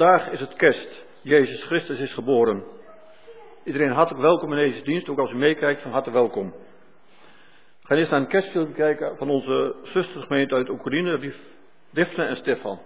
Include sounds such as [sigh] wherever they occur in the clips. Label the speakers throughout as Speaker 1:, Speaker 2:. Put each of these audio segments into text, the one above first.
Speaker 1: Vandaag is het kerst. Jezus Christus is geboren. Iedereen hartelijk welkom in deze dienst. Ook als u meekijkt, van harte welkom. We gaan eerst naar een kerstfilm kijken van onze zustergemeente uit Oekraïne, Difne en Stefan.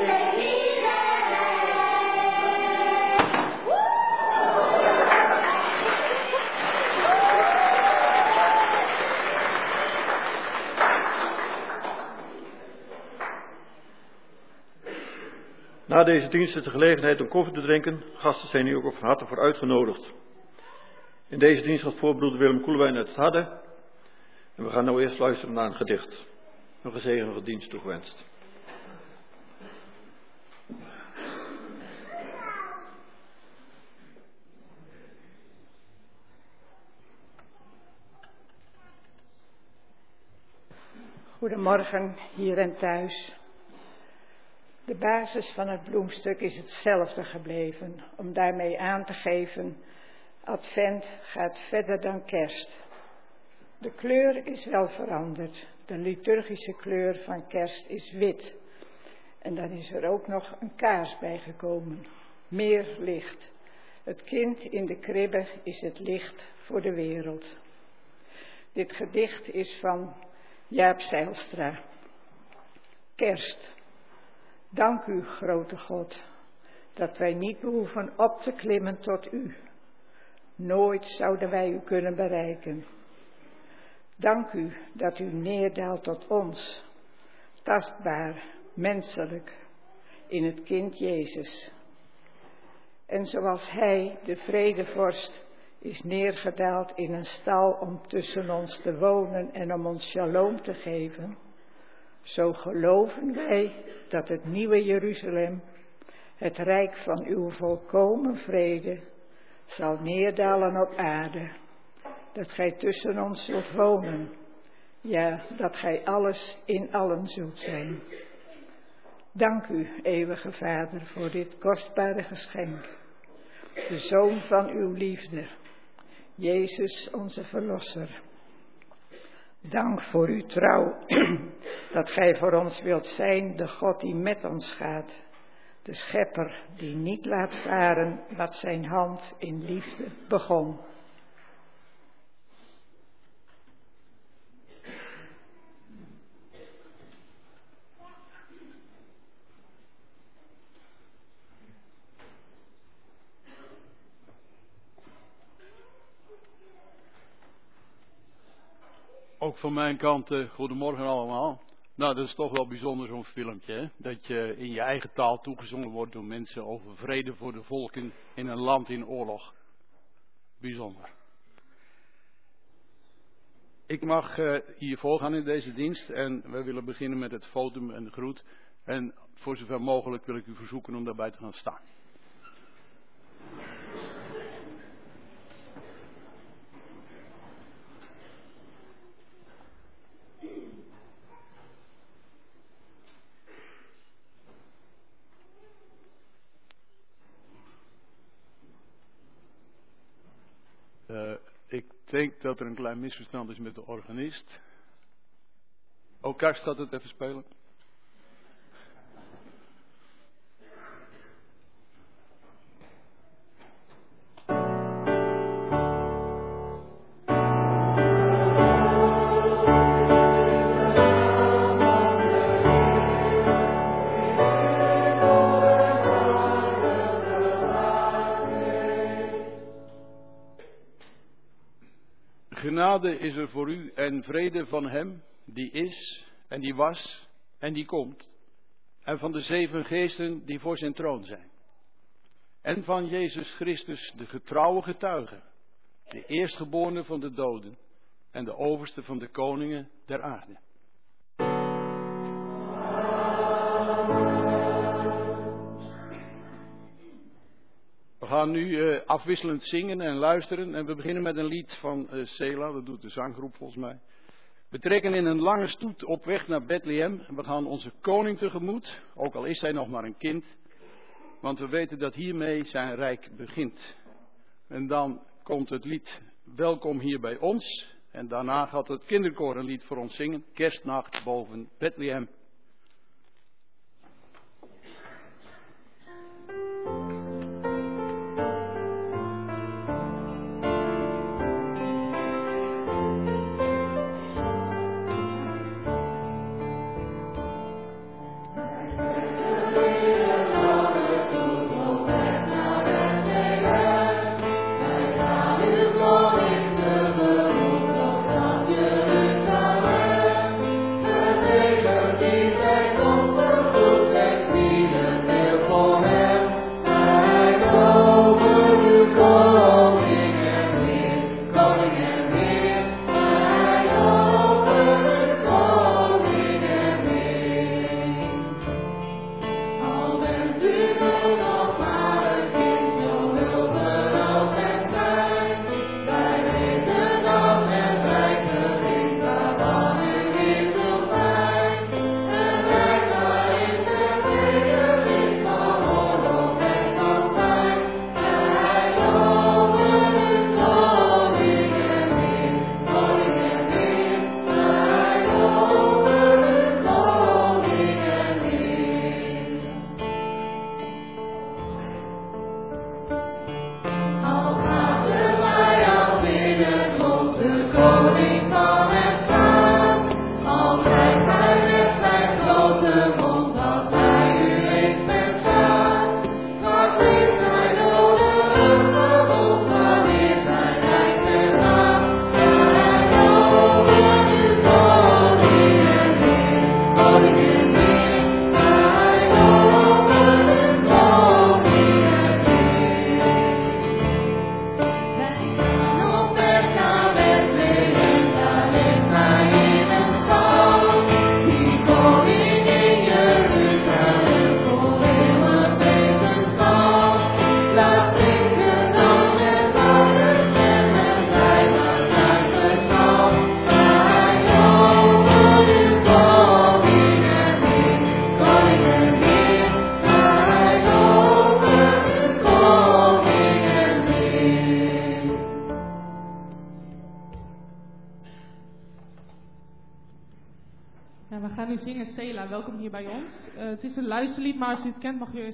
Speaker 1: Na deze dienst is de gelegenheid om koffie te drinken. Gasten zijn hier ook van harte voor uitgenodigd. In deze dienst gaat voorbroeder Willem Koelewijn uit het. En we gaan nou eerst luisteren naar een gedicht. Een gezegende dienst toegewenst.
Speaker 2: Goedemorgen hier en thuis. De basis van het bloemstuk is hetzelfde gebleven, om daarmee aan te geven, Advent gaat verder dan kerst. De kleur is wel veranderd. De liturgische kleur van kerst is wit. En dan is er ook nog een kaars bijgekomen. Meer licht. Het kind in de kribbe is het licht voor de wereld. Dit gedicht is van Jaap Zeilstra. Kerst. Dank u, grote God, dat wij niet behoeven op te klimmen tot u. Nooit zouden wij u kunnen bereiken. Dank u dat u neerdaalt tot ons, tastbaar, menselijk, in het kind Jezus. En zoals Hij, de vredevorst, is neergedaald in een stal om tussen ons te wonen en om ons shalom te geven, zo geloven wij dat het nieuwe Jeruzalem, het rijk van uw volkomen vrede, zal neerdalen op aarde. Dat gij tussen ons zult wonen. Ja, dat gij alles in allen zult zijn. Dank u, eeuwige Vader, voor dit kostbare geschenk. De Zoon van uw liefde, Jezus onze Verlosser. Dank voor uw trouw, [clears throat] dat gij voor ons wilt zijn, de God die met ons gaat. De schepper die niet laat varen wat zijn hand in liefde begon.
Speaker 3: Ook van mijn kant, uh, goedemorgen allemaal. Nou, dat is toch wel bijzonder zo'n filmpje, hè? Dat je in je eigen taal toegezongen wordt door mensen over vrede voor de volken in een land in oorlog. Bijzonder. Ik mag uh, hier voorgaan in deze dienst en we willen beginnen met het fotum en de groet. En voor zover mogelijk wil ik u verzoeken om daarbij te gaan staan. Uh, ik denk dat er een klein misverstand is met de organist. Oh, Karst staat het even spelen. Genade is er voor u en vrede van Hem die is en die was en die komt. En van de zeven geesten die voor zijn troon zijn. En van Jezus Christus, de getrouwe getuige, de eerstgeborene van de doden en de overste van de koningen der aarde. Gaan nu uh, afwisselend zingen en luisteren. En we beginnen met een lied van uh, Sela, dat doet de zanggroep volgens mij. We trekken in een lange stoet op weg naar Bethlehem. We gaan onze koning tegemoet, ook al is hij nog maar een kind. Want we weten dat hiermee zijn rijk begint. En dan komt het lied Welkom hier bij ons. En daarna gaat het kinderkoor een lied voor ons zingen. Kerstnacht boven Bethlehem.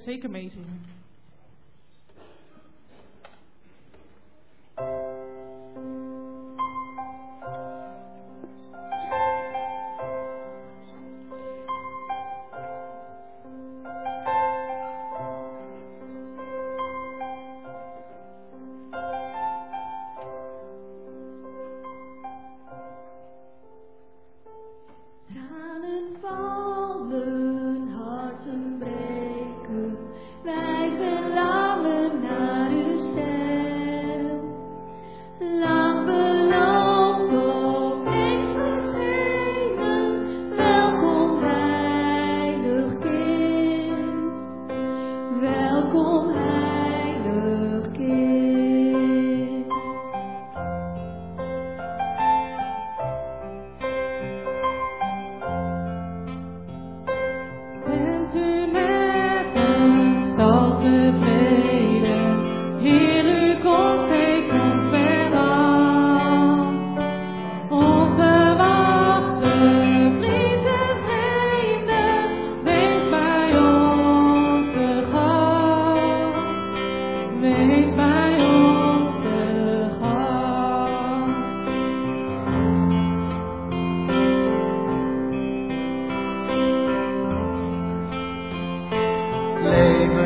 Speaker 4: Zeker meezingen.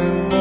Speaker 4: Gaan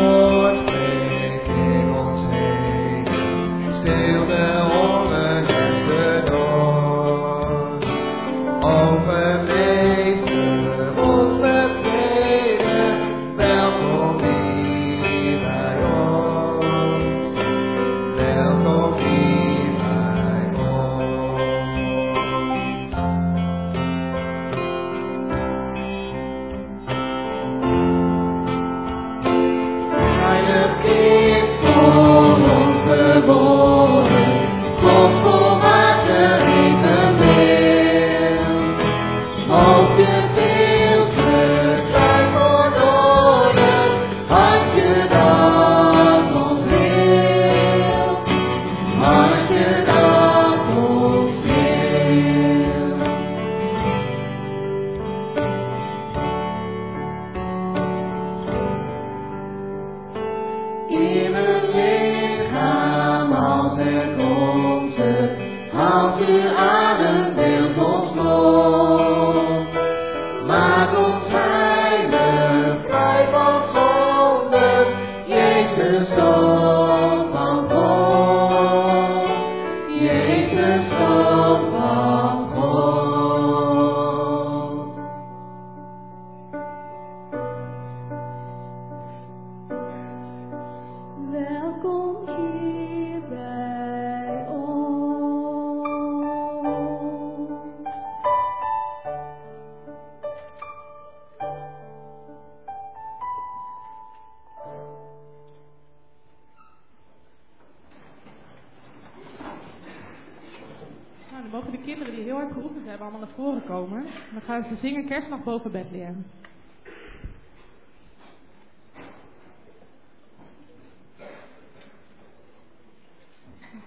Speaker 4: zingen kerstnacht boven Bethlehem.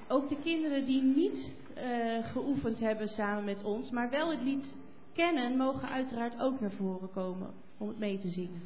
Speaker 5: Ook de kinderen die niet uh, geoefend hebben samen met ons, maar wel het lied kennen, mogen uiteraard ook naar voren komen om het mee te zingen.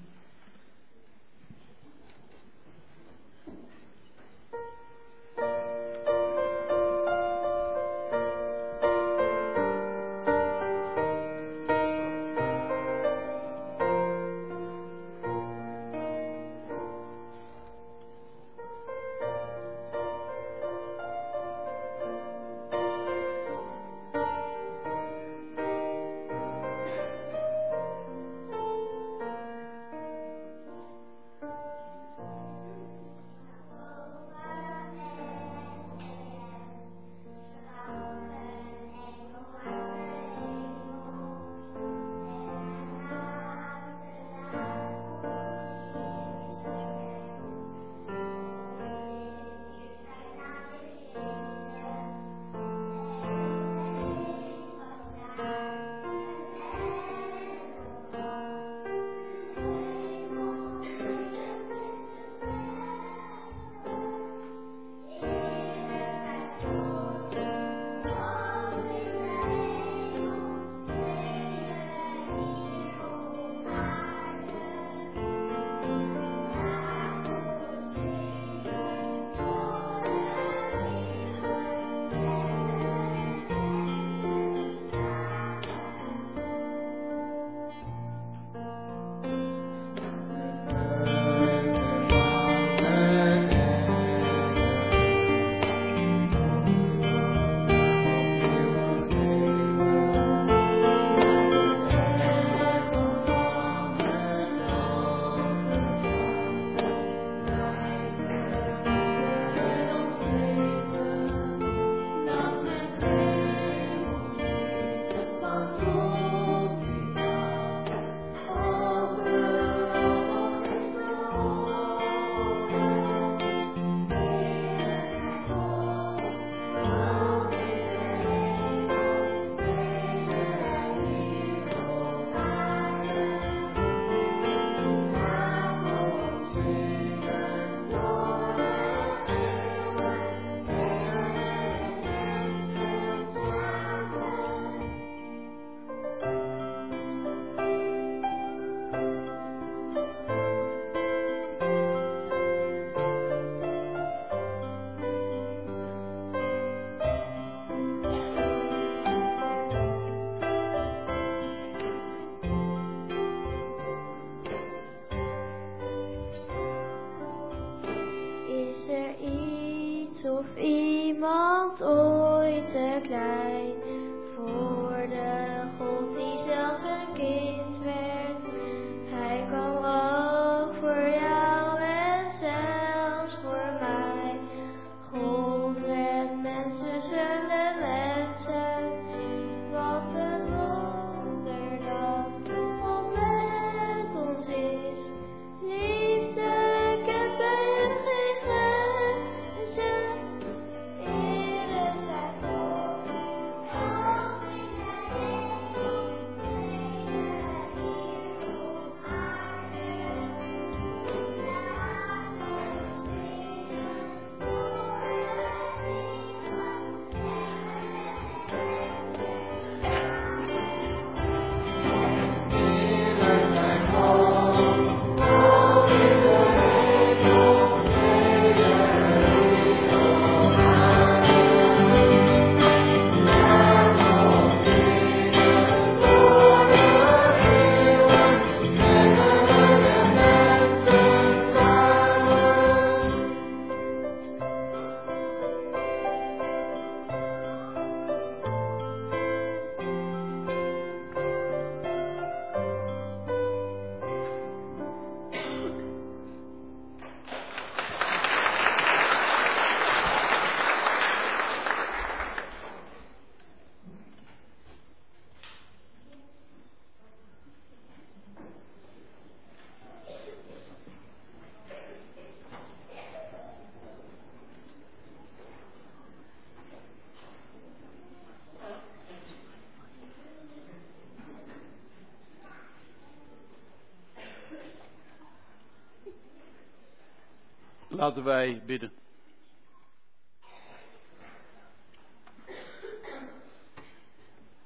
Speaker 3: Laten wij bidden.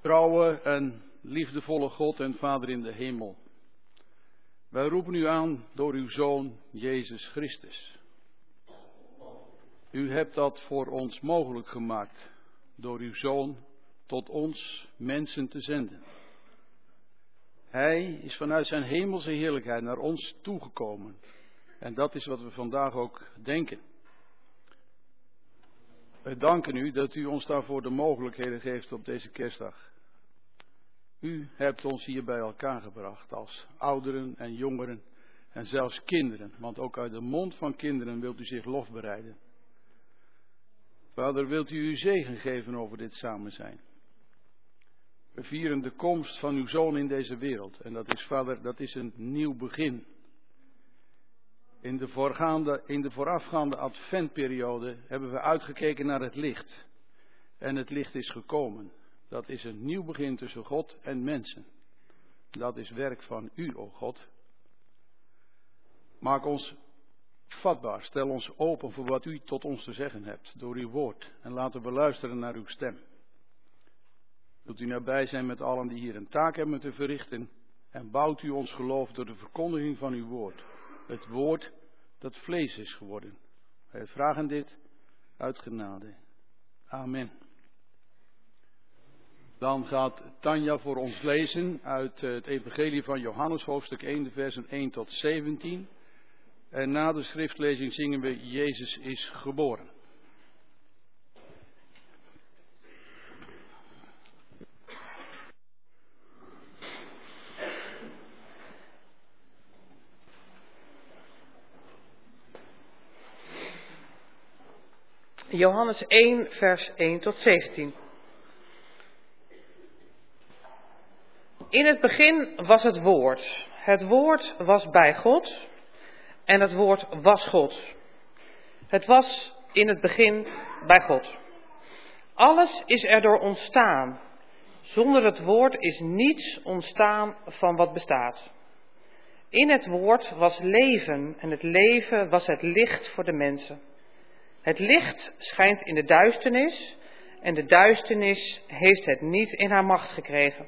Speaker 3: Trouwe en liefdevolle God en Vader in de hemel. Wij roepen u aan door uw Zoon Jezus Christus. U hebt dat voor ons mogelijk gemaakt door uw Zoon tot ons mensen te zenden. Hij is vanuit zijn hemelse heerlijkheid naar ons toegekomen. En dat is wat we vandaag ook denken. We danken u dat u ons daarvoor de mogelijkheden geeft op deze kerstdag. U hebt ons hier bij elkaar gebracht als ouderen en jongeren en zelfs kinderen, want ook uit de mond van kinderen wilt u zich lof bereiden. Vader, wilt u uw zegen geven over dit samen zijn? We vieren de komst van uw zoon in deze wereld en dat is, Vader, dat is een nieuw begin. In de, voorgaande, in de voorafgaande adventperiode hebben we uitgekeken naar het licht. En het licht is gekomen. Dat is een nieuw begin tussen God en mensen. Dat is werk van u, o God. Maak ons vatbaar. Stel ons open voor wat u tot ons te zeggen hebt door uw woord. En laten we luisteren naar uw stem. Wilt u nabij zijn met allen die hier een taak hebben te verrichten. En bouwt u ons geloof door de verkondiging van uw woord. Het woord dat vlees is geworden. Wij vragen dit uit genade. Amen. Dan gaat Tanja voor ons lezen uit het Evangelie van Johannes, hoofdstuk 1, de versen 1 tot 17. En na de schriftlezing zingen we Jezus is geboren.
Speaker 6: Johannes 1, vers 1 tot 17. In het begin was het woord. Het woord was bij God en het woord was God. Het was in het begin bij God. Alles is erdoor ontstaan. Zonder het woord is niets ontstaan van wat bestaat. In het woord was leven en het leven was het licht voor de mensen. Het licht schijnt in de duisternis en de duisternis heeft het niet in haar macht gekregen.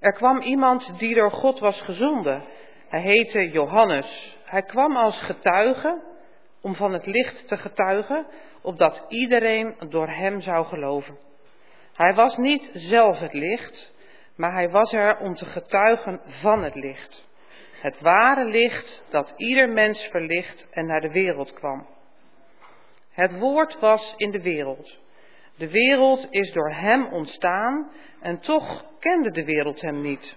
Speaker 6: Er kwam iemand die door God was gezonden. Hij heette Johannes. Hij kwam als getuige om van het licht te getuigen, opdat iedereen door hem zou geloven. Hij was niet zelf het licht, maar hij was er om te getuigen van het licht. Het ware licht dat ieder mens verlicht en naar de wereld kwam. Het woord was in de wereld. De wereld is door hem ontstaan en toch kende de wereld hem niet.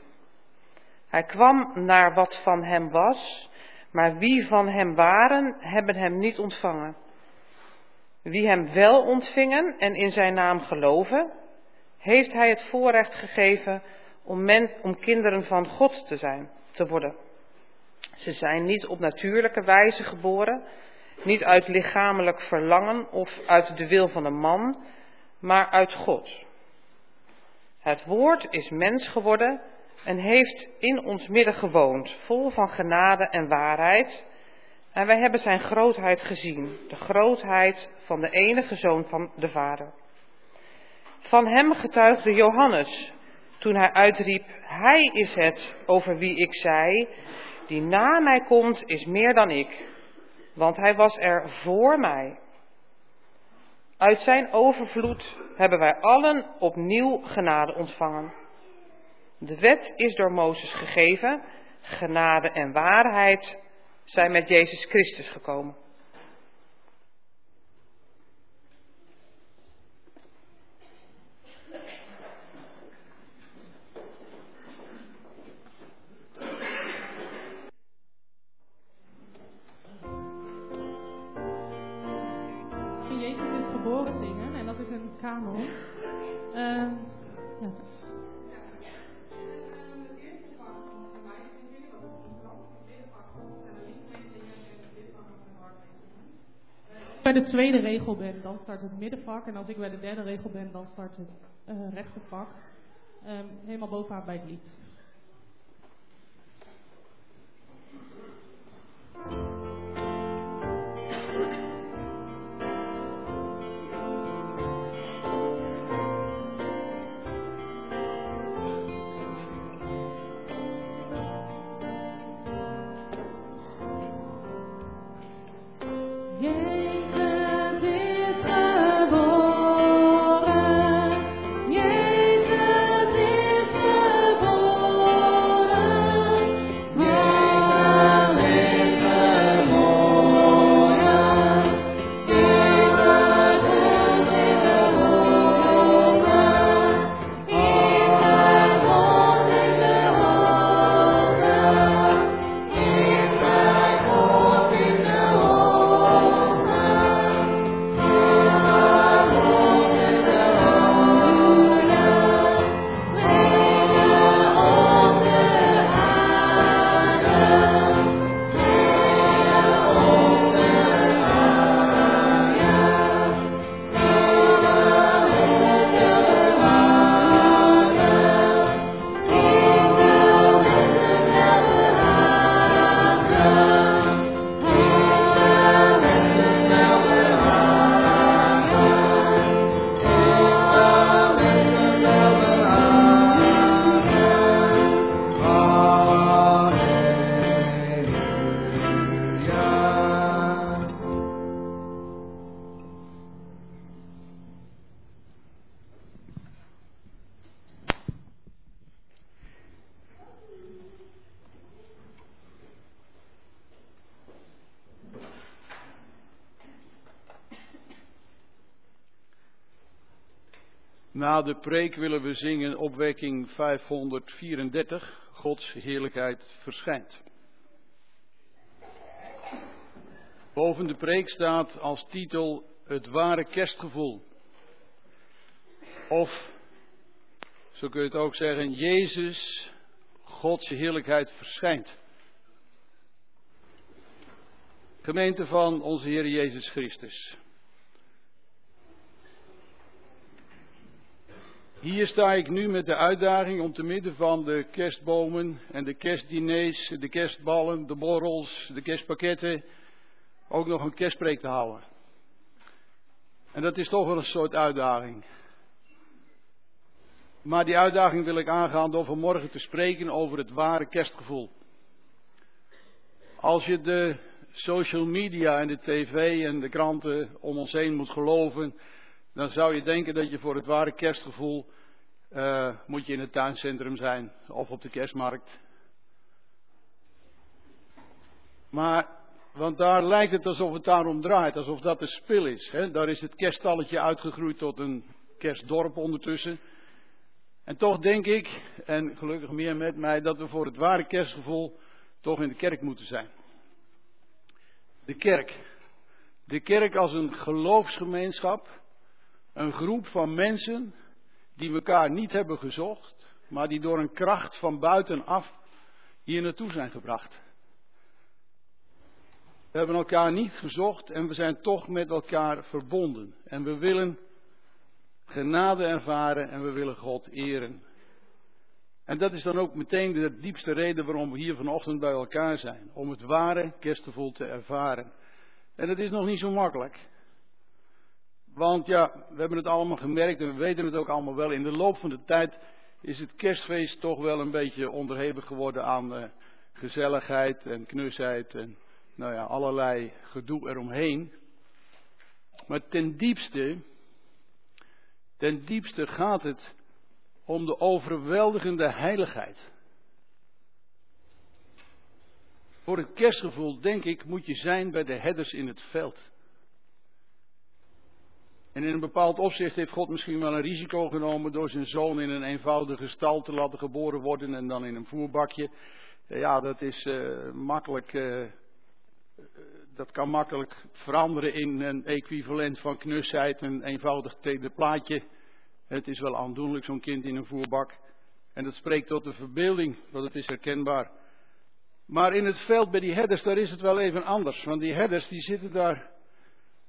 Speaker 6: Hij kwam naar wat van hem was, maar wie van hem waren, hebben hem niet ontvangen. Wie hem wel ontvingen en in zijn naam geloven, heeft hij het voorrecht gegeven om, men, om kinderen van God te zijn, te worden. Ze zijn niet op natuurlijke wijze geboren, niet uit lichamelijk verlangen of uit de wil van een man, maar uit God. Het woord is mens geworden en heeft in ons midden gewoond, vol van genade en waarheid. En wij hebben zijn grootheid gezien, de grootheid van de enige zoon van de Vader. Van hem getuigde Johannes toen hij uitriep, Hij is het over wie ik zei, die na mij komt is meer dan ik, want hij was er voor mij. Uit zijn overvloed hebben wij allen opnieuw genade ontvangen. De wet is door Mozes gegeven, genade en waarheid zijn met Jezus Christus gekomen.
Speaker 4: De tweede regel ben, dan start het middenvak. En als ik bij de derde regel ben, dan start het uh, rechtervak. Um, helemaal bovenaan bij het lied.
Speaker 3: Na de preek willen we zingen opwekking 534, Gods heerlijkheid verschijnt. Boven de preek staat als titel het ware kerstgevoel. Of, zo kun je het ook zeggen, Jezus, Gods heerlijkheid verschijnt. Gemeente van onze Heer Jezus Christus. Hier sta ik nu met de uitdaging om te midden van de kerstbomen en de kerstdiners, de kerstballen, de borrels, de kerstpakketten, ook nog een kerstpreek te houden. En dat is toch wel een soort uitdaging. Maar die uitdaging wil ik aangaan door vanmorgen te spreken over het ware kerstgevoel. Als je de social media en de tv en de kranten om ons heen moet geloven, dan zou je denken dat je voor het ware kerstgevoel uh, moet je in het tuincentrum zijn of op de kerstmarkt. Maar Want daar lijkt het alsof het daarom draait, alsof dat de spil is. Hè? Daar is het kerststalletje uitgegroeid tot een kerstdorp ondertussen. En toch denk ik, en gelukkig meer met mij, dat we voor het ware kerstgevoel toch in de kerk moeten zijn. De kerk. De kerk als een geloofsgemeenschap, een groep van mensen die elkaar niet hebben gezocht, maar die door een kracht van buitenaf hier naartoe zijn gebracht. We hebben elkaar niet gezocht en we zijn toch met elkaar verbonden. En we willen genade ervaren en we willen God eren. En dat is dan ook meteen de diepste reden waarom we hier vanochtend bij elkaar zijn. Om het ware kerstgevoel te ervaren. En het is nog niet zo makkelijk. Want ja, we hebben het allemaal gemerkt en we weten het ook allemaal wel. In de loop van de tijd is het kerstfeest toch wel een beetje onderhevig geworden aan uh, gezelligheid en knusheid en nou ja, allerlei gedoe eromheen. Maar ten diepste, ten diepste gaat het om de overweldigende heiligheid. Voor het kerstgevoel, denk ik, moet je zijn bij de herders in het veld. En in een bepaald opzicht heeft God misschien wel een risico genomen door zijn zoon in een eenvoudige stal te laten geboren worden en dan in een voerbakje. Ja, dat is uh, makkelijk, uh, dat kan makkelijk veranderen in een equivalent van knusheid, een eenvoudig plaatje. Het is wel aandoenlijk, zo'n kind in een voerbak. En dat spreekt tot de verbeelding, want het is herkenbaar. Maar in het veld bij die herders, daar is het wel even anders. Want die herders, die zitten daar,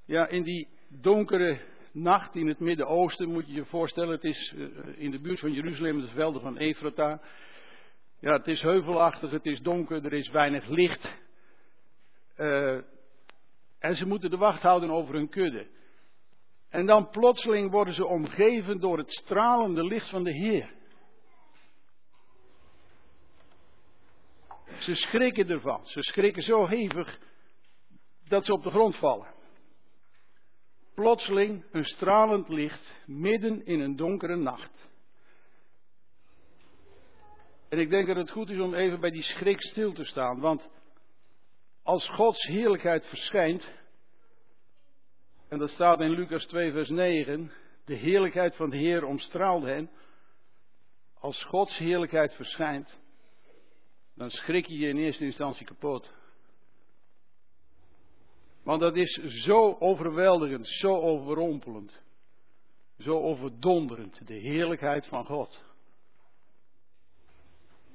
Speaker 3: ja, in die donkere nacht in het Midden-Oosten, moet je je voorstellen. Het is uh, in de buurt van Jeruzalem, de velden van Efrata. Ja, het is heuvelachtig, het is donker, er is weinig licht. Uh, en ze moeten de wacht houden over hun kudde. En dan plotseling worden ze omgeven door het stralende licht van de Heer. Ze schrikken ervan. Ze schrikken zo hevig dat ze op de grond vallen. Plotseling een stralend licht midden in een donkere nacht. En ik denk dat het goed is om even bij die schrik stil te staan. Want als Gods heerlijkheid verschijnt, en dat staat in Lucas 2, vers 9. De heerlijkheid van de Heer omstraalde hen. Als Gods heerlijkheid verschijnt, dan schrik je je in eerste instantie kapot. Want dat is zo overweldigend, zo overrompelend, zo overdonderend, de heerlijkheid van God.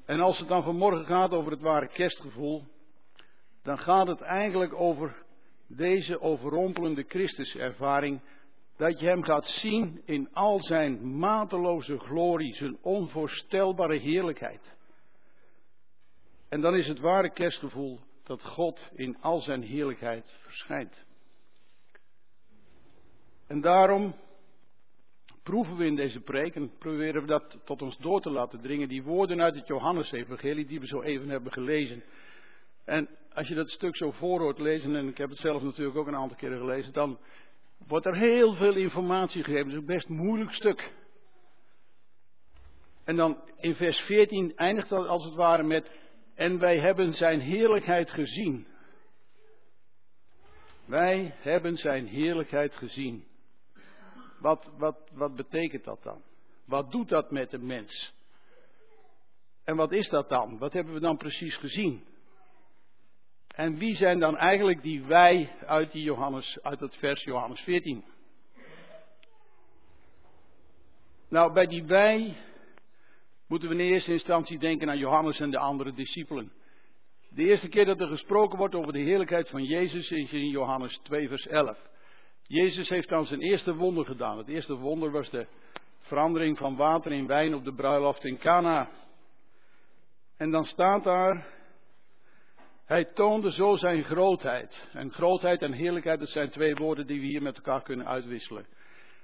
Speaker 3: En als het dan vanmorgen gaat over het ware kerstgevoel, dan gaat het eigenlijk over deze overrompelende Christuservaring, dat je Hem gaat zien in al Zijn mateloze glorie, Zijn onvoorstelbare heerlijkheid. En dan is het ware kerstgevoel dat God in al Zijn heerlijkheid verschijnt. En daarom proeven we in deze preek en proberen we dat tot ons door te laten dringen, die woorden uit het Johannesevangelie die we zo even hebben gelezen. En als je dat stuk zo voor hoort lezen, en ik heb het zelf natuurlijk ook een aantal keren gelezen, dan wordt er heel veel informatie gegeven. Het is een best moeilijk stuk. En dan in vers 14 eindigt dat als het ware met, en wij hebben zijn heerlijkheid gezien. Wij hebben zijn heerlijkheid gezien. Wat, wat, wat betekent dat dan? Wat doet dat met een mens? En wat is dat dan? Wat hebben we dan precies gezien? En wie zijn dan eigenlijk die wij uit, die Johannes, uit het vers Johannes 14? Nou, bij die wij moeten we in eerste instantie denken aan Johannes en de andere discipelen. De eerste keer dat er gesproken wordt over de heerlijkheid van Jezus is in Johannes 2, vers 11. Jezus heeft dan zijn eerste wonder gedaan. Het eerste wonder was de verandering van water in wijn op de bruiloft in Cana. En dan staat daar hij toonde zo zijn grootheid. En grootheid en heerlijkheid, dat zijn twee woorden die we hier met elkaar kunnen uitwisselen.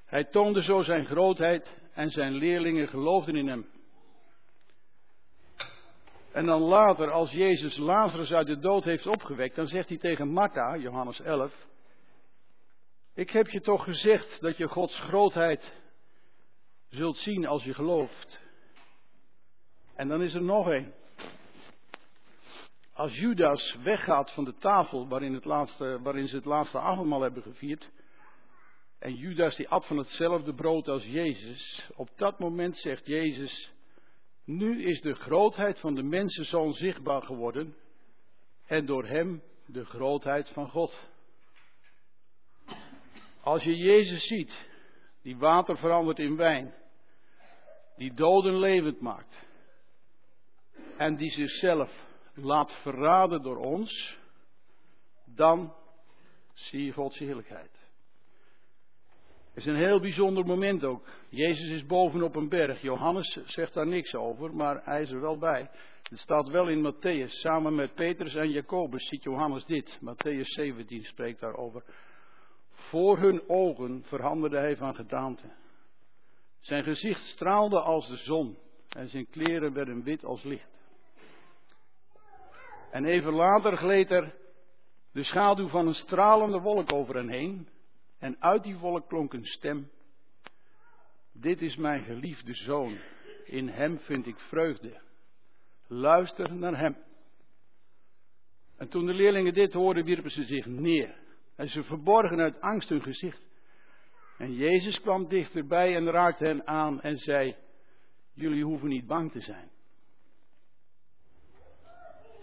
Speaker 3: Hij toonde zo zijn grootheid en zijn leerlingen geloofden in hem. En dan later, als Jezus Lazarus uit de dood heeft opgewekt, dan zegt hij tegen Martha, Johannes 11, ik heb je toch gezegd dat je Gods grootheid zult zien als je gelooft. En dan is er nog een. als Judas weggaat van de tafel waarin, het laatste, waarin ze het laatste avondmaal hebben gevierd, en Judas die at van hetzelfde brood als Jezus, op dat moment zegt Jezus, nu is de grootheid van de mensenzoon zichtbaar geworden en door hem de grootheid van God. Als je Jezus ziet, die water verandert in wijn, die doden levend maakt en die zichzelf laat verraden door ons, dan zie je Gods heerlijkheid. Het is een heel bijzonder moment ook. Jezus is boven op een berg. Johannes zegt daar niks over, maar hij is er wel bij. Het staat wel in Matthäus. Samen met Petrus en Jacobus ziet Johannes dit. Matthäus 17 spreekt daarover. Voor hun ogen veranderde hij van gedaante. Zijn gezicht straalde als de zon en zijn kleren werden wit als licht. En even later gleed er de schaduw van een stralende wolk over hen heen. En uit die wolk klonk een stem. Dit is mijn geliefde zoon. In hem vind ik vreugde. Luister naar hem. En toen de leerlingen dit hoorden, wierpen ze zich neer. En ze verborgen uit angst hun gezicht. En Jezus kwam dichterbij en raakte hen aan en zei: Jullie hoeven niet bang te zijn.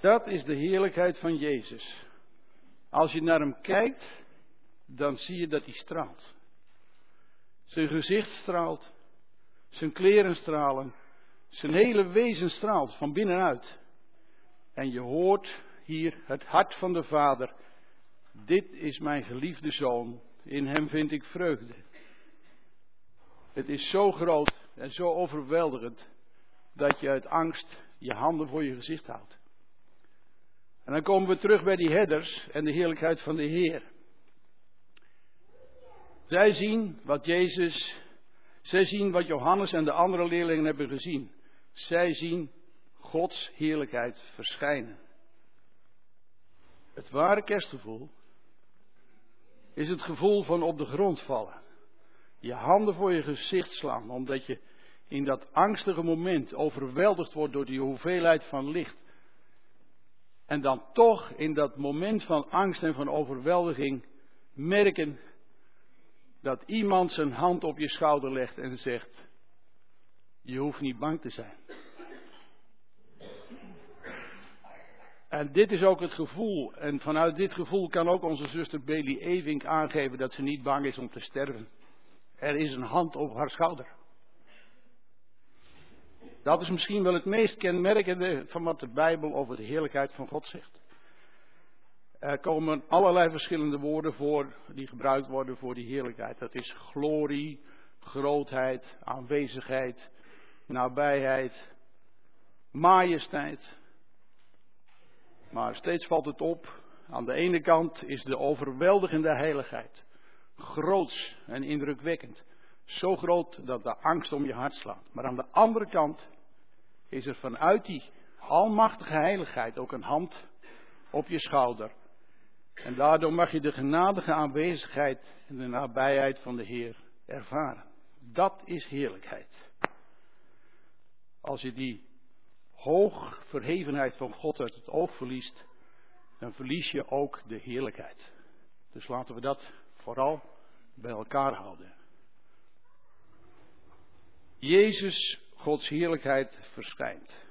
Speaker 3: Dat is de heerlijkheid van Jezus. Als je naar hem kijkt, dan zie je dat hij straalt. Zijn gezicht straalt, zijn kleren stralen, zijn hele wezen straalt van binnenuit. En je hoort hier het hart van de Vader. Dit is mijn geliefde zoon, in hem vind ik vreugde. Het is zo groot en zo overweldigend dat je uit angst je handen voor je gezicht houdt. En dan komen we terug bij die herders en de heerlijkheid van de Heer. Zij zien wat Jezus, zij zien wat Johannes en de andere leerlingen hebben gezien. Zij zien Gods heerlijkheid verschijnen. Het ware kerstgevoel is het gevoel van op de grond vallen. Je handen voor je gezicht slaan, omdat je in dat angstige moment overweldigd wordt door die hoeveelheid van licht. En dan toch in dat moment van angst en van overweldiging merken dat iemand zijn hand op je schouder legt en zegt: Je hoeft niet bang te zijn. En dit is ook het gevoel. En vanuit dit gevoel kan ook onze zuster Bailey Evink aangeven dat ze niet bang is om te sterven. Er is een hand op haar schouder. Dat is misschien wel het meest kenmerkende van wat de Bijbel over de heerlijkheid van God zegt. Er komen allerlei verschillende woorden voor die gebruikt worden voor die heerlijkheid. Dat is glorie, grootheid, aanwezigheid, nabijheid, majesteit. Maar steeds valt het op, aan de ene kant is de overweldigende heiligheid groots en indrukwekkend. Zo groot dat de angst om je hart slaat. Maar aan de andere kant is er vanuit die almachtige heiligheid ook een hand op je schouder. En daardoor mag je de genadige aanwezigheid en de nabijheid van de Heer ervaren. Dat is heerlijkheid. Als je die hoogverhevenheid van God uit het oog verliest, dan verlies je ook de heerlijkheid. Dus laten we dat vooral bij elkaar houden. Jezus, Gods heerlijkheid, verschijnt.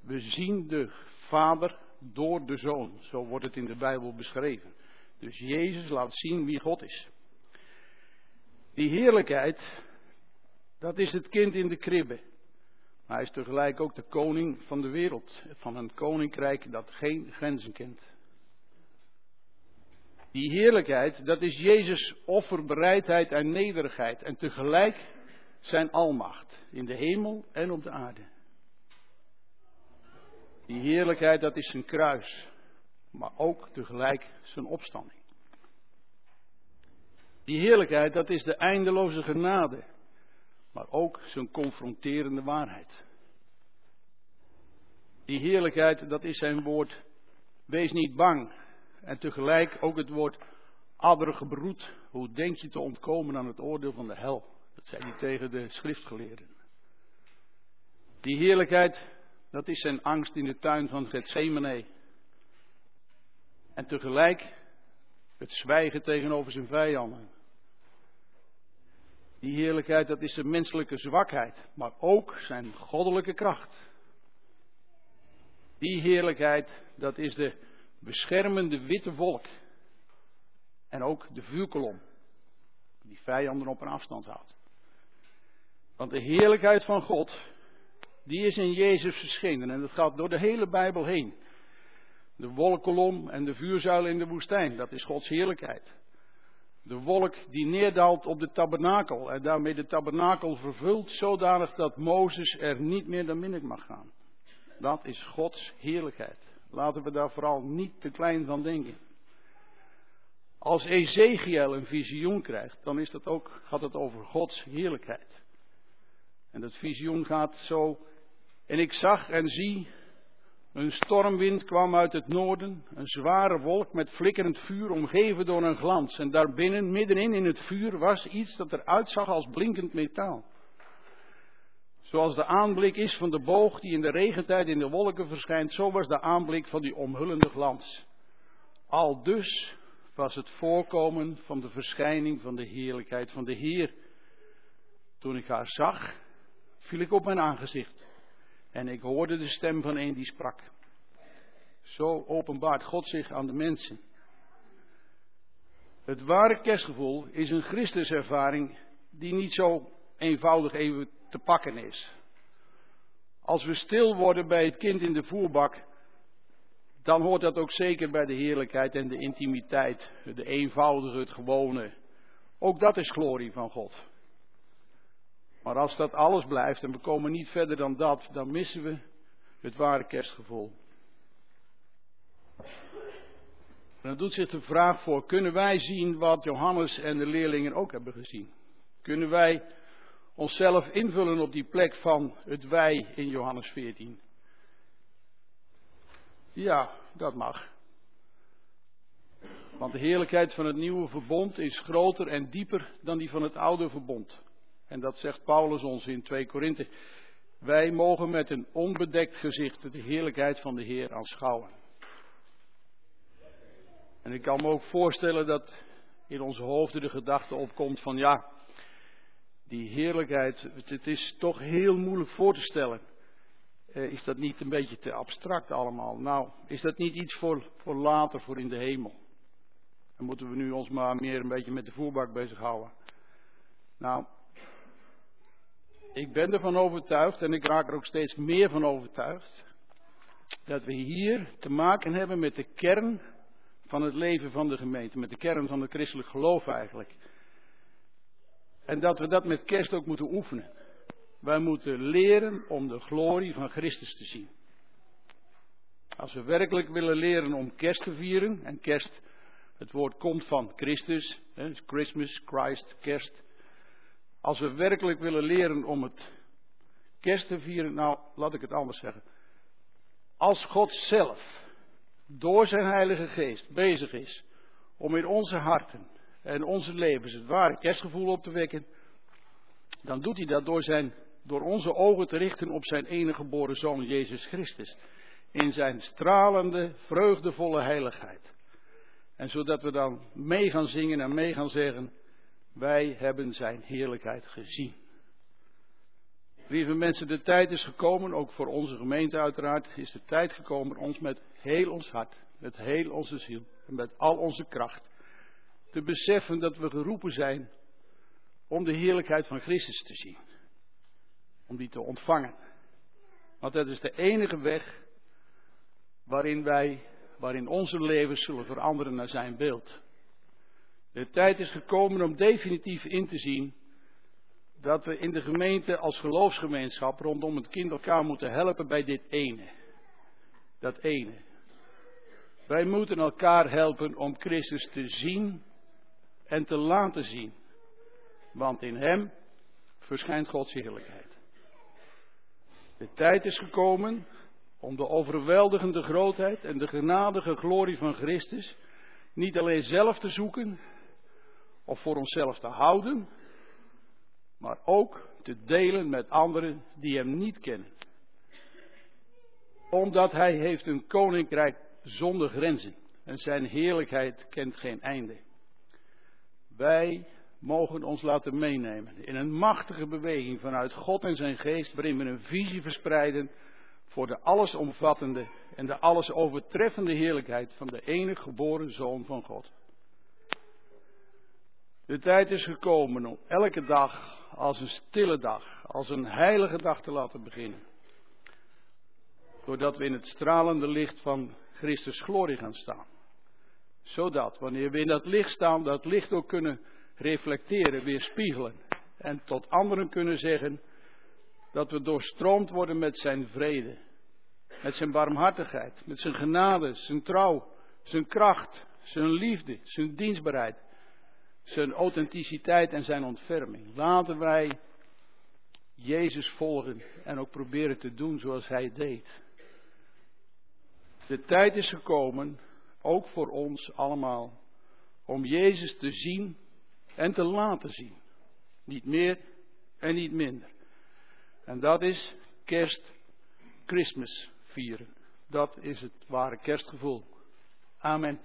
Speaker 3: We zien de Vader door de Zoon. Zo wordt het in de Bijbel beschreven. Dus Jezus laat zien wie God is. Die heerlijkheid, dat is het kind in de kribbe. Maar hij is tegelijk ook de koning van de wereld. Van een koninkrijk dat geen grenzen kent. Die heerlijkheid, dat is Jezus' offerbereidheid en nederigheid. En tegelijk zijn almacht in de hemel en op de aarde. Die heerlijkheid, dat is zijn kruis, maar ook tegelijk zijn opstanding. Die heerlijkheid, dat is de eindeloze genade, maar ook zijn confronterende waarheid. Die heerlijkheid, dat is zijn woord, wees niet bang. En tegelijk ook het woord addergebroed, hoe denk je te ontkomen aan het oordeel van de hel? Dat zei hij tegen de schriftgeleerden. Die heerlijkheid, dat is zijn angst in de tuin van Gethsemane. En tegelijk het zwijgen tegenover zijn vijanden. Die heerlijkheid, dat is zijn menselijke zwakheid, maar ook zijn goddelijke kracht. Die heerlijkheid, dat is de beschermende witte wolk. En ook de vuurkolom, die vijanden op een afstand houdt. Want de heerlijkheid van God, die is in Jezus verschenen en dat gaat door de hele Bijbel heen. De wolkolom en de vuurzuil in de woestijn, dat is Gods heerlijkheid. De wolk die neerdaalt op de tabernakel en daarmee de tabernakel vervult zodanig dat Mozes er niet meer dan binnen mag gaan. Dat is Gods heerlijkheid. Laten we daar vooral niet te klein van denken. Als Ezekiel een visioen krijgt, dan is dat ook, gaat het over Gods heerlijkheid. En dat visioen gaat zo. En ik zag en zie, een stormwind kwam uit het noorden, een zware wolk met flikkerend vuur, omgeven door een glans. En daarbinnen, middenin in het vuur, was iets dat eruit zag als blinkend metaal. Zoals de aanblik is van de boog die in de regentijd in de wolken verschijnt, zo was de aanblik van die omhullende glans. Al dus was het voorkomen van de verschijning van de heerlijkheid van de Heer. Toen ik haar zag, viel ik op mijn aangezicht en ik hoorde de stem van een die sprak. Zo openbaart God zich aan de mensen. Het ware kerstgevoel is een Christuservaring die niet zo eenvoudig even te pakken is. Als we stil worden bij het kind in de voerbak, dan hoort dat ook zeker bij de heerlijkheid en de intimiteit, de eenvoudige, het gewone. Ook dat is glorie van God. Maar als dat alles blijft en we komen niet verder dan dat, dan missen we het ware kerstgevoel. dan doet zich de vraag voor, kunnen wij zien wat Johannes en de leerlingen ook hebben gezien? Kunnen wij onszelf invullen op die plek van het wij in Johannes 14? Ja, dat mag. Want de heerlijkheid van het nieuwe verbond is groter en dieper dan die van het oude verbond. En dat zegt Paulus ons in 2 Korinthe. Wij mogen met een onbedekt gezicht de heerlijkheid van de Heer aanschouwen. En ik kan me ook voorstellen dat in onze hoofden de gedachte opkomt van ja, die heerlijkheid, het is toch heel moeilijk voor te stellen. Eh, is dat niet een beetje te abstract allemaal? Nou, is dat niet iets voor, voor later, voor in de hemel? Dan moeten we nu ons maar meer een beetje met de voerbak bezighouden. Nou, ik ben ervan overtuigd en ik raak er ook steeds meer van overtuigd. Dat we hier te maken hebben met de kern van het leven van de gemeente. Met de kern van het christelijk geloof eigenlijk. En dat we dat met kerst ook moeten oefenen. Wij moeten leren om de glorie van Christus te zien. Als we werkelijk willen leren om kerst te vieren, en kerst, het woord komt van Christus, Christmas, Christ, kerst. Als we werkelijk willen leren om het kerst te vieren, nou laat ik het anders zeggen. Als God zelf door zijn Heilige Geest bezig is om in onze harten en onze levens het ware kerstgevoel op te wekken, dan doet hij dat door, zijn, door onze ogen te richten op zijn enige geboren Zoon Jezus Christus. In zijn stralende, vreugdevolle heiligheid. En zodat we dan mee gaan zingen en mee gaan zeggen, wij hebben zijn heerlijkheid gezien. Lieve mensen, de tijd is gekomen, ook voor onze gemeente uiteraard, is de tijd gekomen ons met heel ons hart, met heel onze ziel en met al onze kracht te beseffen dat we geroepen zijn om de heerlijkheid van Christus te zien. Om die te ontvangen. Want dat is de enige weg waarin wij, waarin onze levens zullen veranderen naar zijn beeld. De tijd is gekomen om definitief in te zien dat we in de gemeente als geloofsgemeenschap rondom het kind elkaar moeten helpen bij dit ene. Dat ene. Wij moeten elkaar helpen om Christus te zien en te laten zien. Want in Hem verschijnt Gods heerlijkheid. De tijd is gekomen om de overweldigende grootheid en de genadige glorie van Christus niet alleen zelf te zoeken of voor onszelf te houden, maar ook te delen met anderen die Hem niet kennen. Omdat Hij heeft een koninkrijk zonder grenzen.
Speaker 4: en zijn heerlijkheid kent geen einde. Wij mogen ons laten meenemen in een machtige beweging vanuit God en zijn geest, waarin we een visie verspreiden voor de allesomvattende en de allesovertreffende heerlijkheid van de enige geboren Zoon van God. De tijd is gekomen om elke dag als een stille dag, als een heilige dag te laten beginnen. Doordat we in het stralende licht van Christus glorie gaan staan. Zodat, wanneer we in dat licht staan, dat licht ook kunnen reflecteren, weerspiegelen. En tot anderen kunnen zeggen dat we doorstroomd worden met zijn vrede. Met zijn barmhartigheid, met zijn genade, zijn trouw, zijn kracht, zijn liefde, zijn dienstbaarheid zijn authenticiteit en zijn ontferming. Laten wij Jezus volgen en ook proberen te doen zoals Hij deed. De tijd is gekomen, ook voor ons allemaal, om Jezus te zien en te laten zien. Niet meer en niet minder. En dat is kerst, Christmas vieren. Dat is het ware kerstgevoel. Amen.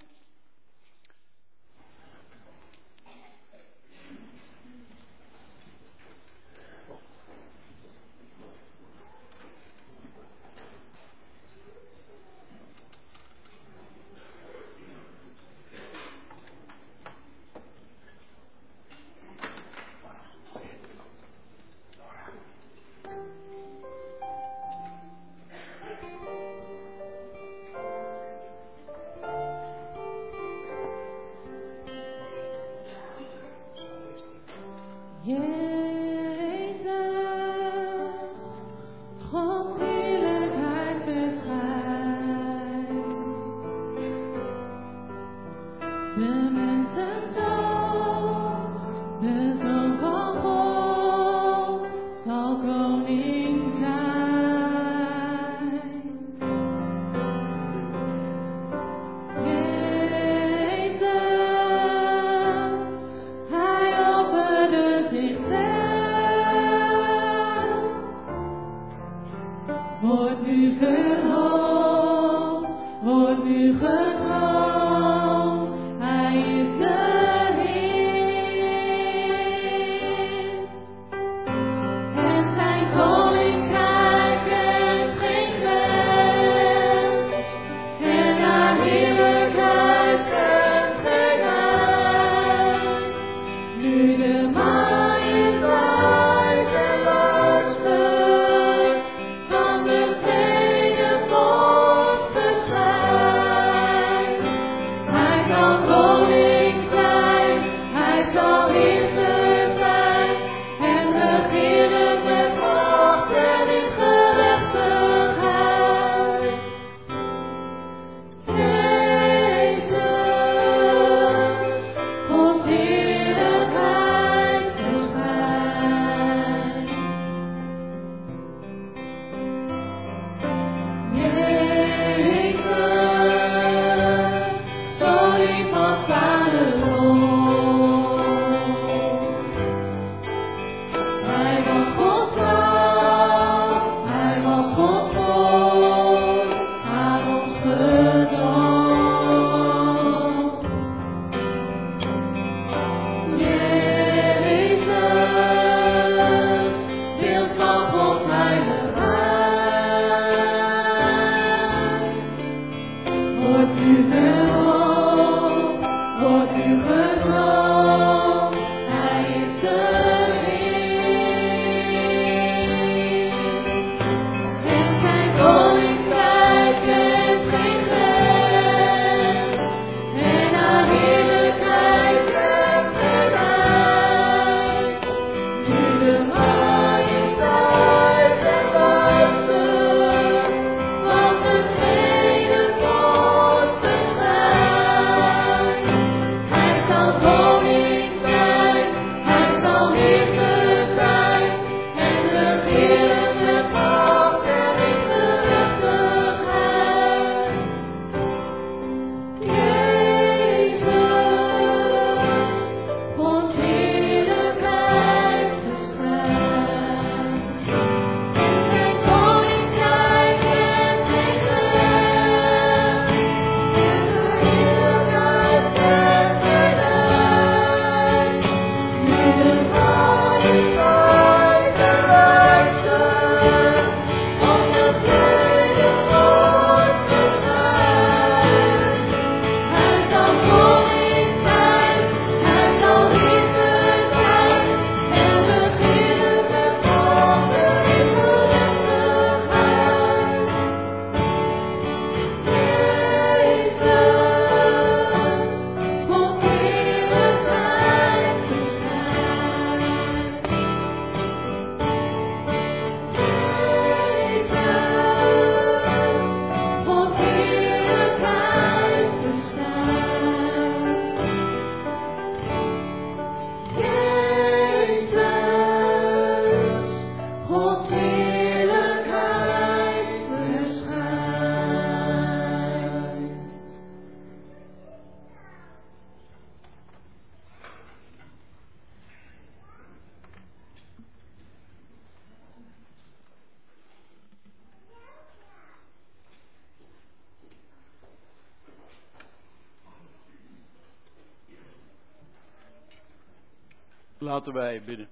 Speaker 3: Laten wij bidden.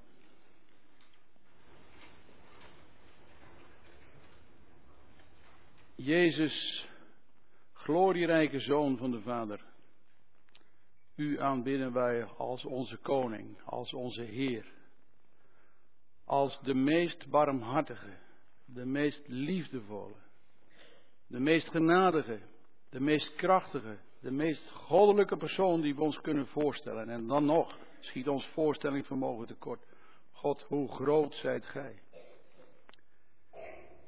Speaker 3: Jezus, glorierijke Zoon van de Vader. U aanbidden wij als onze koning, als onze Heer. Als de meest barmhartige, de meest liefdevolle, de meest genadige, de meest krachtige, de meest goddelijke persoon die we ons kunnen voorstellen. En dan nog schiet ons voorstellingvermogen tekort. God, hoe groot zijt gij?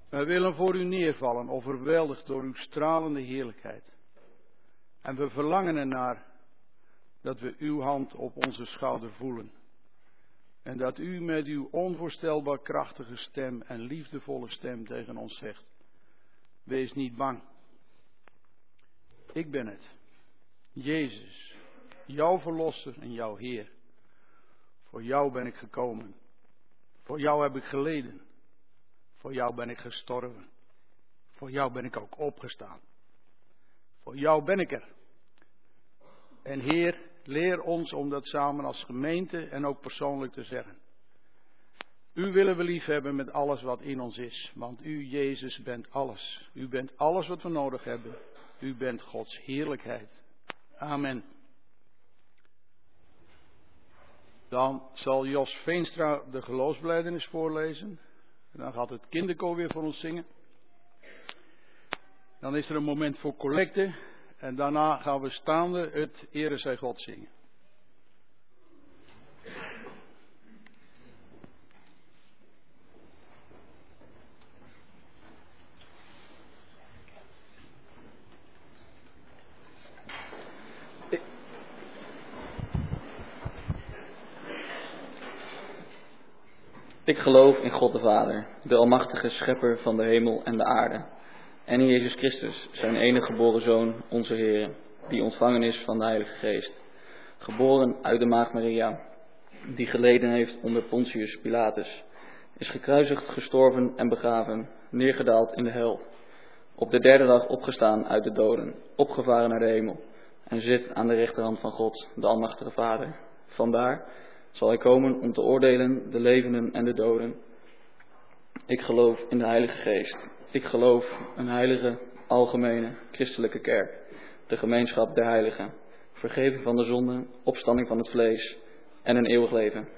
Speaker 3: Wij willen voor u neervallen, overweldigd door uw stralende heerlijkheid. En we verlangen ernaar dat we uw hand op onze schouder voelen. En dat u met uw onvoorstelbaar krachtige stem en liefdevolle stem tegen ons zegt: Wees niet bang. Ik ben het, Jezus, jouw verlosser en jouw Heer. Voor jou ben ik gekomen. Voor jou heb ik geleden. Voor jou ben ik gestorven. Voor jou ben ik ook opgestaan. Voor jou ben ik er. En Heer, leer ons om dat samen als gemeente en ook persoonlijk te zeggen. U willen we lief hebben met alles wat in ons is, want u, Jezus, bent alles. U bent alles wat we nodig hebben. U bent Gods heerlijkheid. Amen. Dan zal Jos Veenstra de geloofsbelijdenis voorlezen. En dan gaat het kinderkoor weer voor ons zingen. Dan is er een moment voor collecte. En daarna gaan we staande het Ere zij God zingen.
Speaker 7: Ik geloof in God de Vader, de Almachtige Schepper van de hemel en de aarde. En in Jezus Christus, zijn enige geboren Zoon, onze Heer, die ontvangen is van de Heilige Geest. Geboren uit de Maagd Maria, die geleden heeft onder Pontius Pilatus, is gekruisigd, gestorven en begraven, neergedaald in de hel. Op de derde dag opgestaan uit de doden, opgevaren naar de hemel, en zit aan de rechterhand van God, de Almachtige Vader. Vandaar zal hij komen om te oordelen de levenden en de doden. Ik geloof in de Heilige Geest. Ik geloof een heilige, algemene, christelijke kerk, de gemeenschap der heiligen, vergeving van de zonden, opstanding van het vlees en een eeuwig leven.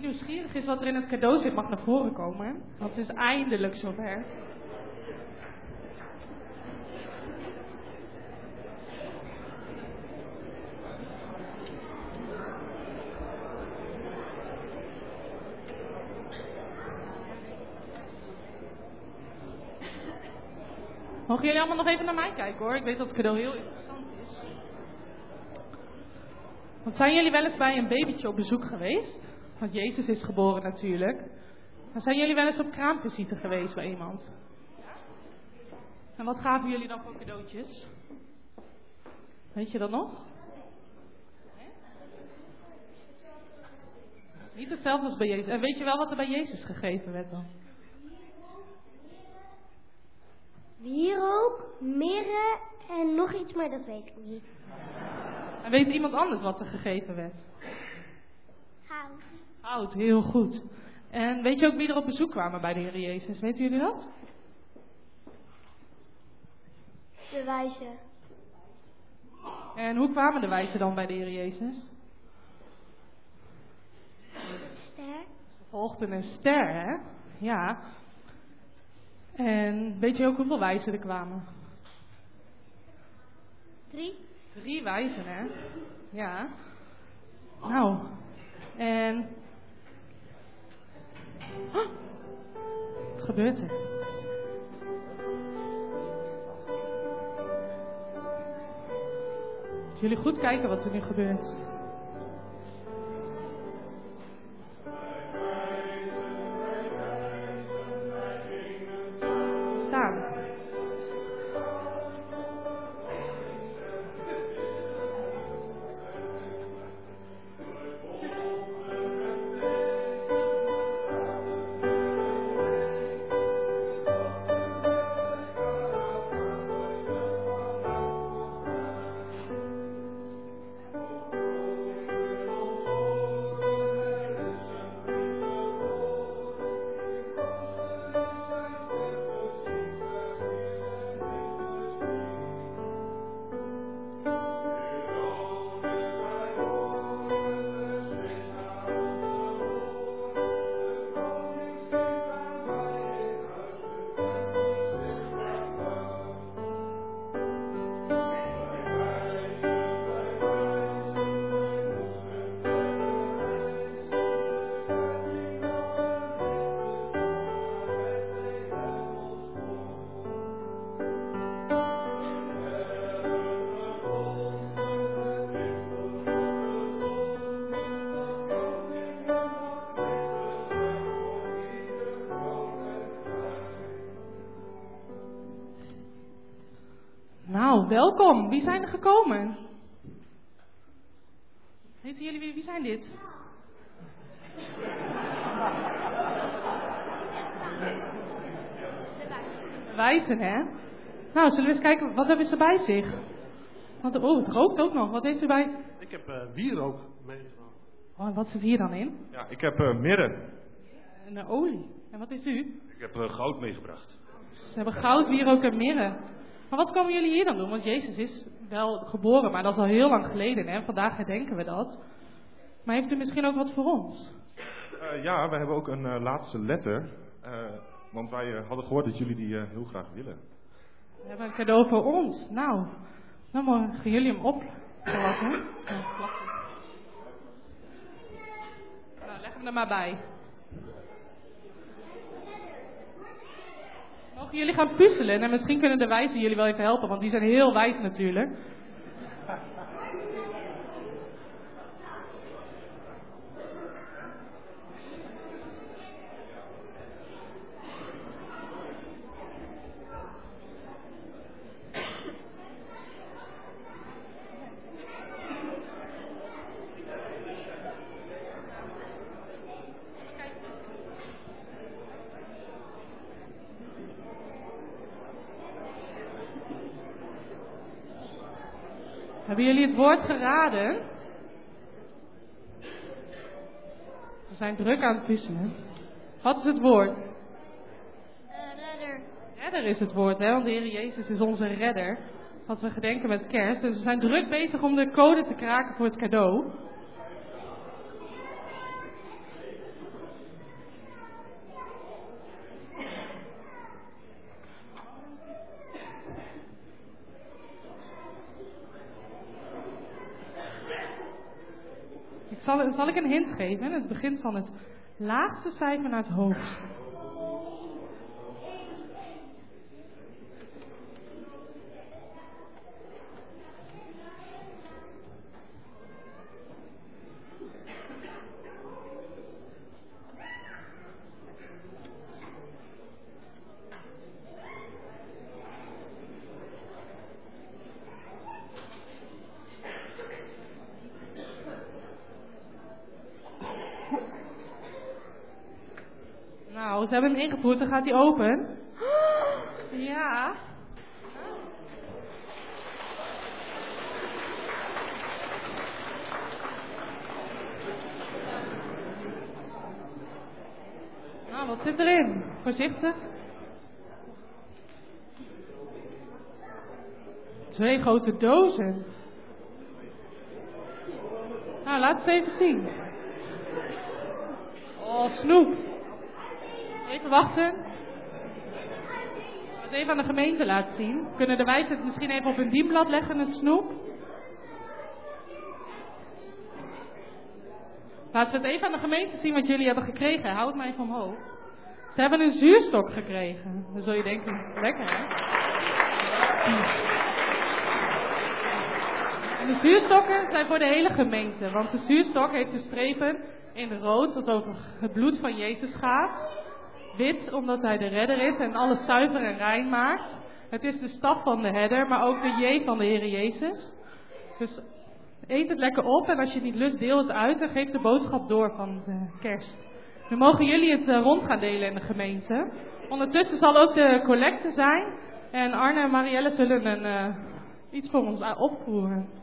Speaker 8: Wie nieuwsgierig is wat er in het cadeau zit, mag naar voren komen. Want het is eindelijk zover. Mogen jullie allemaal nog even naar mij kijken hoor? Ik weet dat het cadeau heel interessant is. Want zijn jullie wel eens bij een babytje op bezoek geweest? Want Jezus is geboren natuurlijk. Maar zijn jullie wel eens op kraamvisite geweest bij iemand? En wat gaven jullie dan voor cadeautjes? Weet je dat nog? Nee? Niet hetzelfde als bij Jezus. En weet je wel wat er bij Jezus gegeven werd dan?
Speaker 9: Wierook, mirre en nog iets, maar dat weet ik niet.
Speaker 8: En weet iemand anders wat er gegeven werd?
Speaker 9: Hout,
Speaker 8: heel goed. En weet je ook wie er op bezoek kwamen bij de Heer Jezus? Weten jullie dat?
Speaker 9: De wijze.
Speaker 8: En hoe kwamen de wijzen dan bij de Heer Jezus?
Speaker 9: Ster.
Speaker 8: Ze volgden een ster, hè? Ja. En weet je ook hoeveel wijzen er kwamen?
Speaker 9: Drie.
Speaker 8: Drie wijzen, hè? Ja. Nou. En. Wat gebeurt er? Jullie goed kijken wat er nu gebeurt? Ze bij zich? Want, oh, het rookt ook nog. Wat heeft u bij?
Speaker 10: Ik heb eh wierook meegenomen.
Speaker 8: Oh, wat zit hier dan in?
Speaker 10: Ja, ik heb eh mirre.
Speaker 8: En de olie. En wat is u?
Speaker 10: Ik heb eh, goud meegebracht.
Speaker 8: Ze hebben goud, wierook en mirre. Maar wat komen jullie hier dan doen? Want Jezus is wel geboren, maar dat is al heel lang geleden. Hè? Vandaag herdenken we dat. Maar heeft u misschien ook wat voor ons?
Speaker 10: Ja, we hebben ook een laatste letter. want wij hadden gehoord dat jullie die heel graag willen.
Speaker 8: We hebben een cadeau voor ons. Nou, dan mogen jullie hem op. Plakken. Ja, plakken. Nou, leg hem er maar bij. Mogen jullie gaan puzzelen? En misschien kunnen de wijzen jullie wel even helpen, want die zijn heel wijs natuurlijk. Hebben jullie het woord geraden? We zijn druk aan het puzzelen. Wat is het woord?
Speaker 9: redder.
Speaker 8: Redder is het woord, hè? want de Heer Jezus is onze redder. Wat we gedenken met kerst. Dus we zijn druk bezig om de code te kraken voor het cadeau. Zal, ik een hint geven? Het begint van het laagste cijfer naar het hoogste. Nou, ze dan gaat hij open. Ja. Nou, wat zit erin? Voorzichtig. Twee grote dozen. Nou, laat het even zien. Oh, snoep. Even wachten. Het even aan de gemeente laten zien. Kunnen de wijzen het misschien even op een dienblad leggen, het snoep? Laten we het even aan de gemeente zien wat jullie hebben gekregen. Houd mij even omhoog. Ze hebben een zuurstok gekregen. Dan zul je denken, lekker hè? En de zuurstokken zijn voor de hele gemeente. Want de zuurstok heeft de strepen in rood dat over het bloed van Jezus gaat. Wit omdat hij de redder is en alles zuiver en rein maakt. Het is de staf van de herder, maar ook de J van de Heer Jezus. Dus eet het lekker op en als je niet lust, deel het uit en geef de boodschap door van de kerst. Nu mogen jullie het eh, rond gaan delen in de gemeente. Ondertussen zal ook de collecte zijn. En Arne en Marielle zullen een, uh, iets voor ons opvoeren.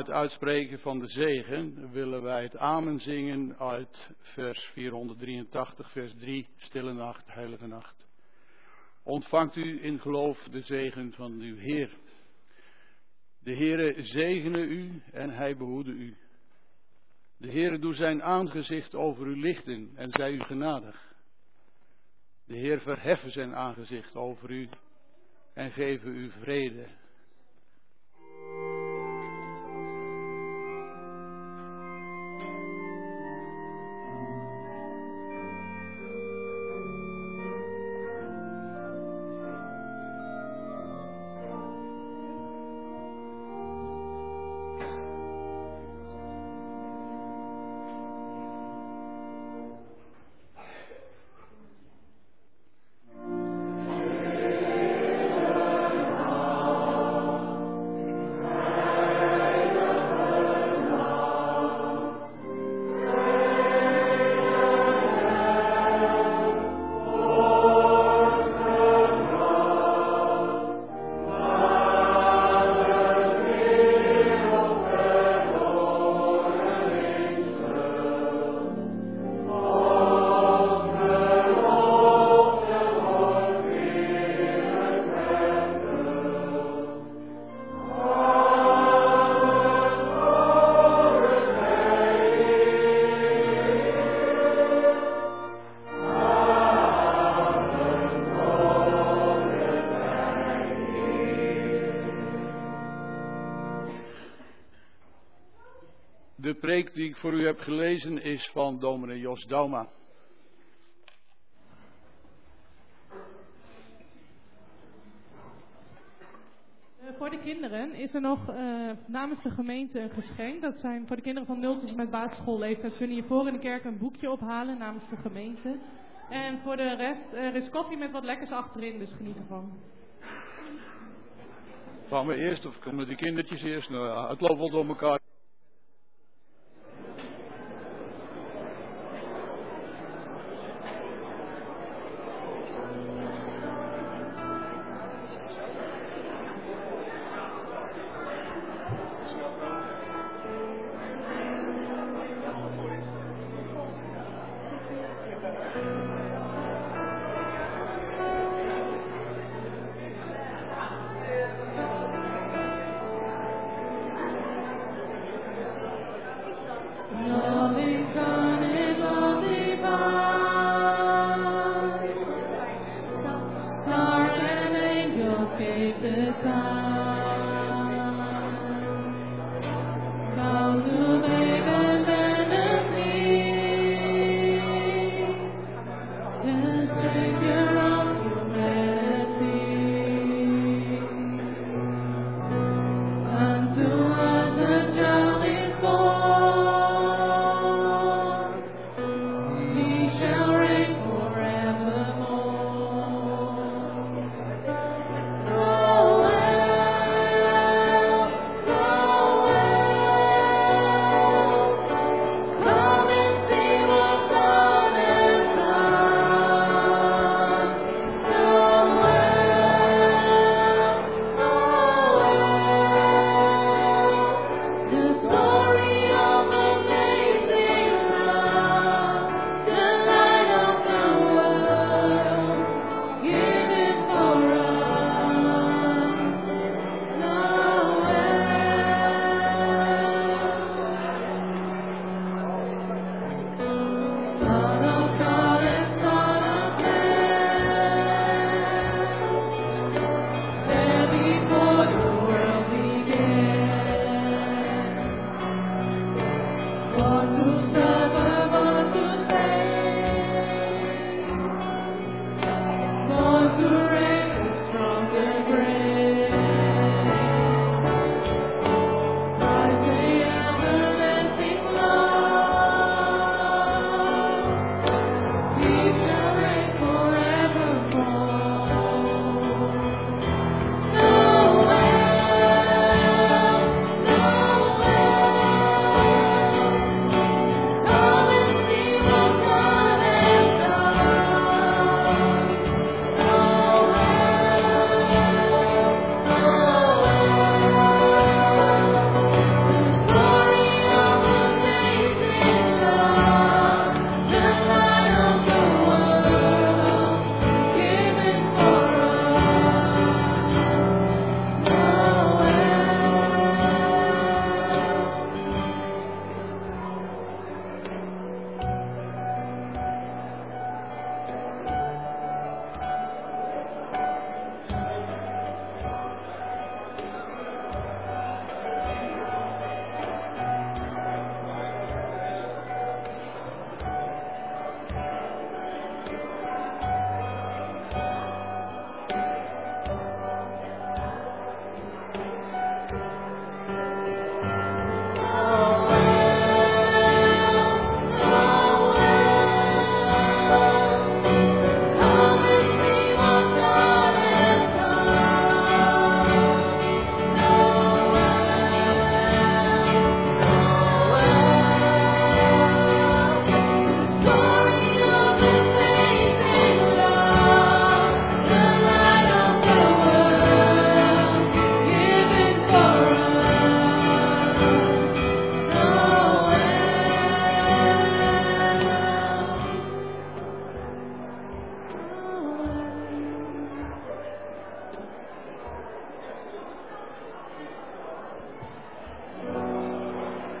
Speaker 3: Het uitspreken van de zegen willen wij het amen zingen uit vers 483, vers 3, Stille Nacht, Heilige Nacht. Ontvangt u in geloof de zegen van uw Heer. De Heere zegene u en hij behoede u. De Heere doet zijn aangezicht over u lichten en zij u genadig. De Heer verheffen zijn aangezicht over u en geven u vrede.
Speaker 4: Preek die ik voor u heb gelezen is van dominee Jos Dauma.
Speaker 8: Eh, voor de kinderen is er nog uh, namens de gemeente een geschenk. Dat zijn voor de kinderen van 0 tot met basisschoolleeftijd kunnen hier voor in de kerk een boekje ophalen namens de gemeente. En voor de rest, er is koffie met wat lekkers achterin, dus geniet ervan.
Speaker 4: Gaan we eerst of komen die kindertjes eerst? Nou ja, het loopt wel door elkaar.